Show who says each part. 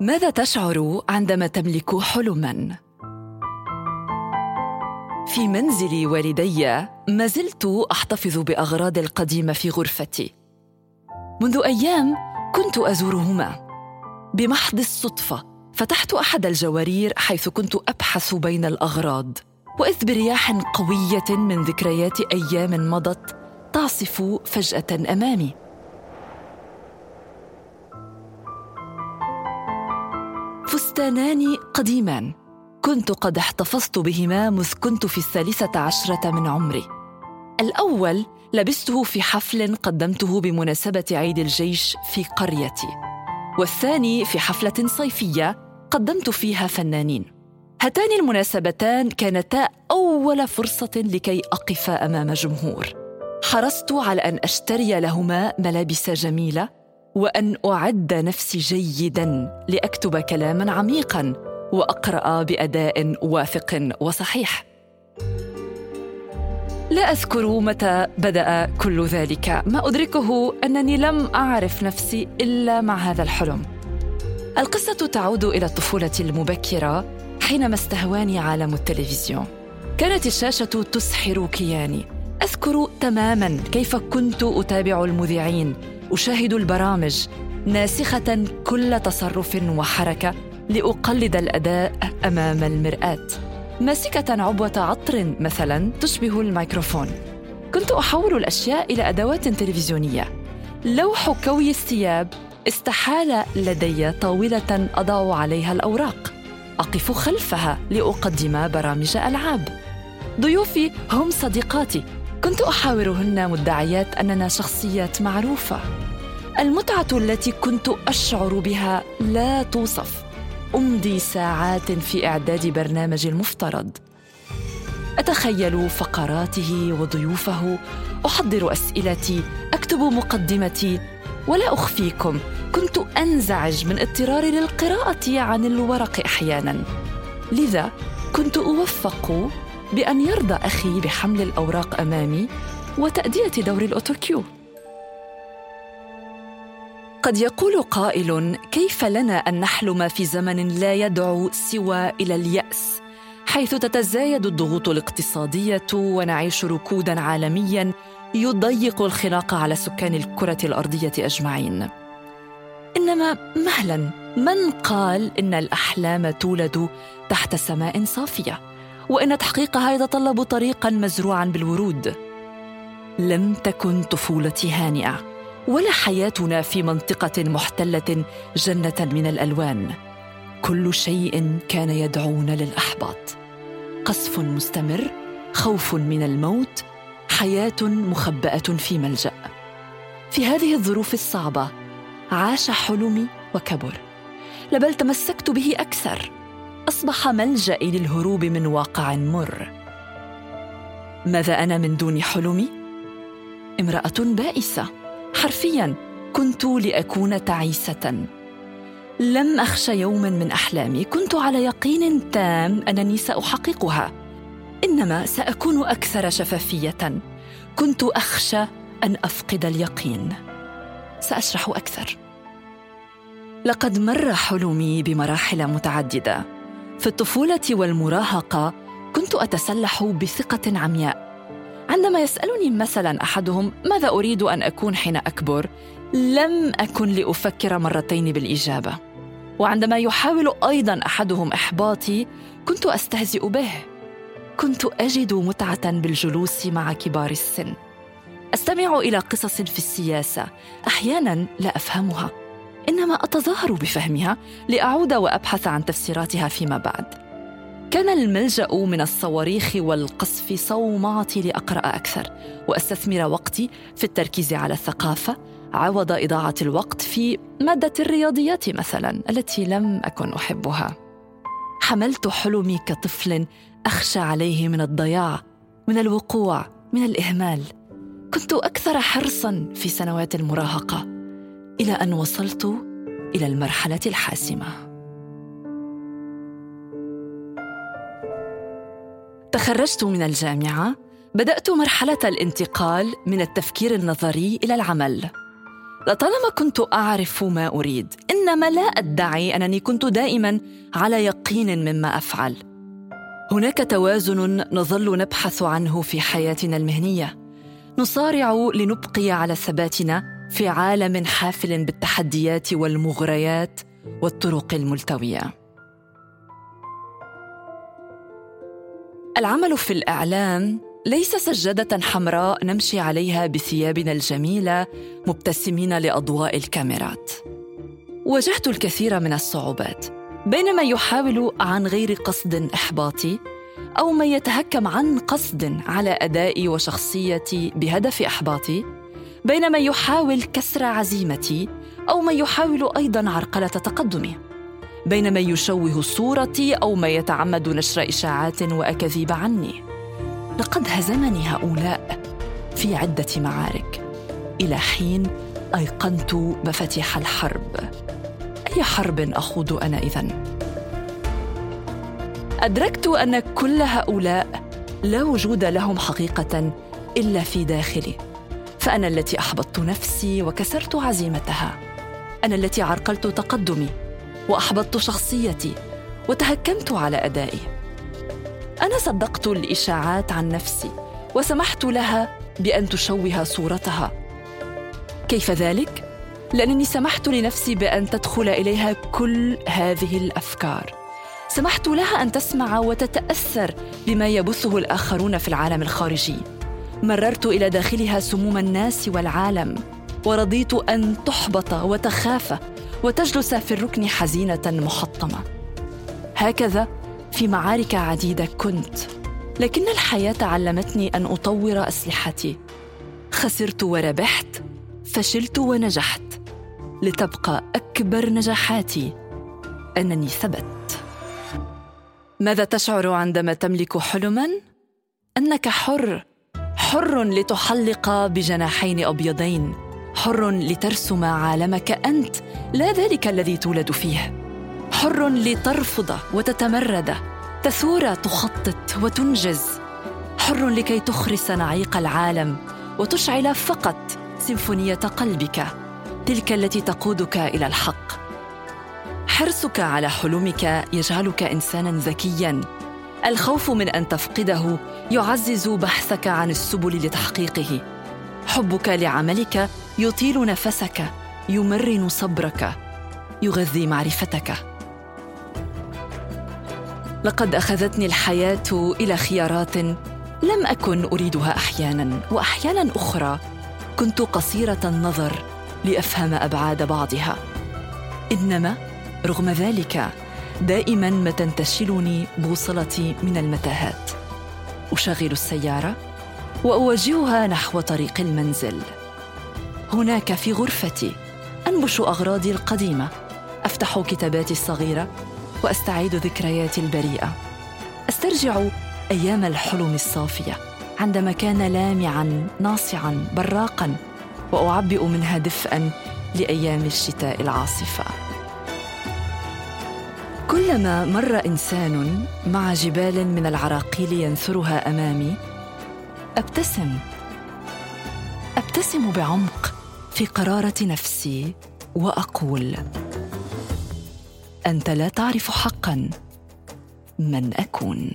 Speaker 1: ماذا تشعر عندما تملك حلما؟ في منزل والدي ما زلت أحتفظ باغراضي القديمة في غرفتي. منذ أيام كنت أزورهما. بمحض الصدفة فتحت أحد الجوارير حيث كنت أبحث بين الأغراض وإذ برياح قوية من ذكريات أيام مضت تعصف فجأة أمامي. فستانان قديمان. كنت قد احتفظت بهما مذ كنت في الثالثة عشرة من عمري. الأول لبسته في حفل قدمته بمناسبة عيد الجيش في قريتي. والثاني في حفلة صيفية قدمت فيها فنانين. هاتان المناسبتان كانتا أول فرصة لكي أقف أمام جمهور. حرصت على أن أشتري لهما ملابس جميلة وأن أعد نفسي جيداً لأكتب كلاماً عميقاً وأقرأ بأداء واثق وصحيح. لا أذكر متى بدأ كل ذلك. ما أدركه أنني لم أعرف نفسي إلا مع هذا الحلم. القصة تعود إلى الطفولة المبكرة حينما استهواني عالم التلفزيون. كانت الشاشة تسحر كياني. أذكر تماما كيف كنت أتابع المذيعين أشاهد البرامج ناسخة كل تصرف وحركة لأقلد الأداء أمام المرآة. ماسكة عبوة عطر مثلا تشبه الميكروفون. كنت أحول الأشياء إلى أدوات تلفزيونية. لوح كوي الثياب استحال لدي طاولة أضع عليها الأوراق. أقف خلفها لأقدم برامج ألعاب. ضيوفي هم صديقاتي. كنت أحاورهن مدعيات أننا شخصيات معروفة. المتعة التي كنت أشعر بها لا توصف. أمضي ساعات في إعداد برنامج المفترض. أتخيل فقراته وضيوفه. أحضر أسئلتي. أكتب مقدمتي. ولا أخفيكم كنت أنزعج من اضطراري للقراءة عن الورق أحيانا. لذا كنت أوفق بأن يرضى أخي بحمل الأوراق أمامي وتأدية دور الأوتوكيو. قد يقول قائل كيف لنا أن نحلم في زمن لا يدعو سوى إلى اليأس حيث تتزايد الضغوط الاقتصادية ونعيش ركودا عالميا يضيق الخناق على سكان الكرة الأرضية أجمعين. إنما مهلا من قال إن الأحلام تولد تحت سماء صافية؟ وإن تحقيقها يتطلب طريقا مزروعا بالورود. لم تكن طفولتي هانئة ولا حياتنا في منطقة محتلة جنة من الألوان. كل شيء كان يدعونا للأحباط. قصف مستمر خوف من الموت حياة مخبأة في ملجأ. في هذه الظروف الصعبة عاش حلمي وكبر. لبل تمسكت به أكثر. أصبح ملجئي للهروب من واقع مر. ماذا أنا من دون حلمي؟ امرأة بائسة. حرفيا كنت لأكون تعيسة. لم أخش يوما من أحلامي. كنت على يقين تام أنني سأحققها. إنما سأكون أكثر شفافية. كنت أخشى أن أفقد اليقين. سأشرح أكثر. لقد مر حلمي بمراحل متعددة. في الطفولة والمراهقة كنت أتسلح بثقة عمياء. عندما يسألني مثلا أحدهم ماذا أريد أن أكون حين أكبر لم أكن لأفكر مرتين بالإجابة. وعندما يحاول أيضا أحدهم إحباطي كنت أستهزئ به. كنت أجد متعة بالجلوس مع كبار السن. أستمع إلى قصص في السياسة. أحيانا لا أفهمها. انما أتظاهر بفهمها لأعود وأبحث عن تفسيراتها فيما بعد. كان الملجأ من الصواريخ والقصف صومعتي لأقرأ أكثر وأستثمر وقتي في التركيز على الثقافة عوض إضاعة الوقت في مادة الرياضيات مثلا التي لم أكن أحبها. حملت حلمي كطفل أخشى عليه من الضياع من الوقوع من الإهمال. كنت أكثر حرصا في سنوات المراهقة. إلى أن وصلت إلى المرحلة الحاسمة. تخرجت من الجامعة بدأت مرحلة الانتقال من التفكير النظري إلى العمل. لطالما كنت أعرف ما أريد إنما لا أدعي أنني كنت دائما على يقين مما أفعل. هناك توازن نظل نبحث عنه في حياتنا المهنية. نصارع لنبقي على ثباتنا في عالم حافل بالتحديات والمغريات والطرق الملتوية. العمل في الإعلام ليس سجادة حمراء نمشي عليها بثيابنا الجميلة مبتسمين لأضواء الكاميرات. واجهت الكثير من الصعوبات بين من يحاول عن غير قصد إحباطي أو من يتهكم عن قصد على أدائي وشخصيتي بهدف إحباطي بين من يحاول كسر عزيمتي أو من يحاول أيضا عرقلة تقدمي. بين من يشوه صورتي أو من يتعمد نشر إشاعات وأكاذيب عني. لقد هزمني هؤلاء في عدة معارك. إلى حين أيقنت مفاتيح الحرب. أي حرب أخوض أنا إذن؟ أدركت أن كل هؤلاء لا وجود لهم حقيقة إلا في داخلي. فأنا التي أحبطت نفسي وكسرت عزيمتها. أنا التي عرقلت تقدمي وأحبطت شخصيتي وتهكمت على أدائي. أنا صدقت الإشاعات عن نفسي وسمحت لها بأن تشوه صورتها. كيف ذلك؟ لأنني سمحت لنفسي بأن تدخل إليها كل هذه الأفكار. سمحت لها أن تسمع وتتأثر بما يبثه الآخرون في العالم الخارجي. مررت إلى داخلها سموم الناس والعالم ورضيت أن تحبط وتخاف وتجلس في الركن حزينة محطمة. هكذا في معارك عديدة كنت لكن الحياة علمتني أن أطور أسلحتي. خسرت وربحت فشلت ونجحت لتبقى أكبر نجاحاتي. أنني ثبت. ماذا تشعر عندما تملك حلما؟ أنك حر. حر لتحلق بجناحين أبيضين. حر لترسم عالمك أنت لا ذلك الذي تولد فيه. حر لترفض وتتمرد تثور تخطط وتنجز. حر لكي تخرس نعيق العالم وتشعل فقط سيمفونية قلبك. تلك التي تقودك إلى الحق. حرصك على حلمك يجعلك إنسانا ذكيا. الخوف من أن تفقده يعزز بحثك عن السبل لتحقيقه. حبك لعملك يطيل نفسك يمرن صبرك يغذي معرفتك. لقد أخذتني الحياة إلى خيارات لم أكن أريدها أحيانا وأحيانا أخرى كنت قصيرة النظر لأفهم أبعاد بعضها. إنما رغم ذلك دائما ما تنتشلني بوصلتي من المتاهات. أشغل السيارة وأوجهها نحو طريق المنزل. هناك في غرفتي أنبش أغراضي القديمة. أفتح كتاباتي الصغيرة وأستعيد ذكرياتي البريئة. أسترجع أيام الحلم الصافية عندما كان لامعا ناصعا براقا. وأعبئ منها دفئا لأيام الشتاء العاصفة. كلما مر إنسان مع جبال من العراقيل ينثرها أمامي أبتسم أبتسم بعمق في قرارة نفسي وأقول أنت لا تعرف حقا من أكون.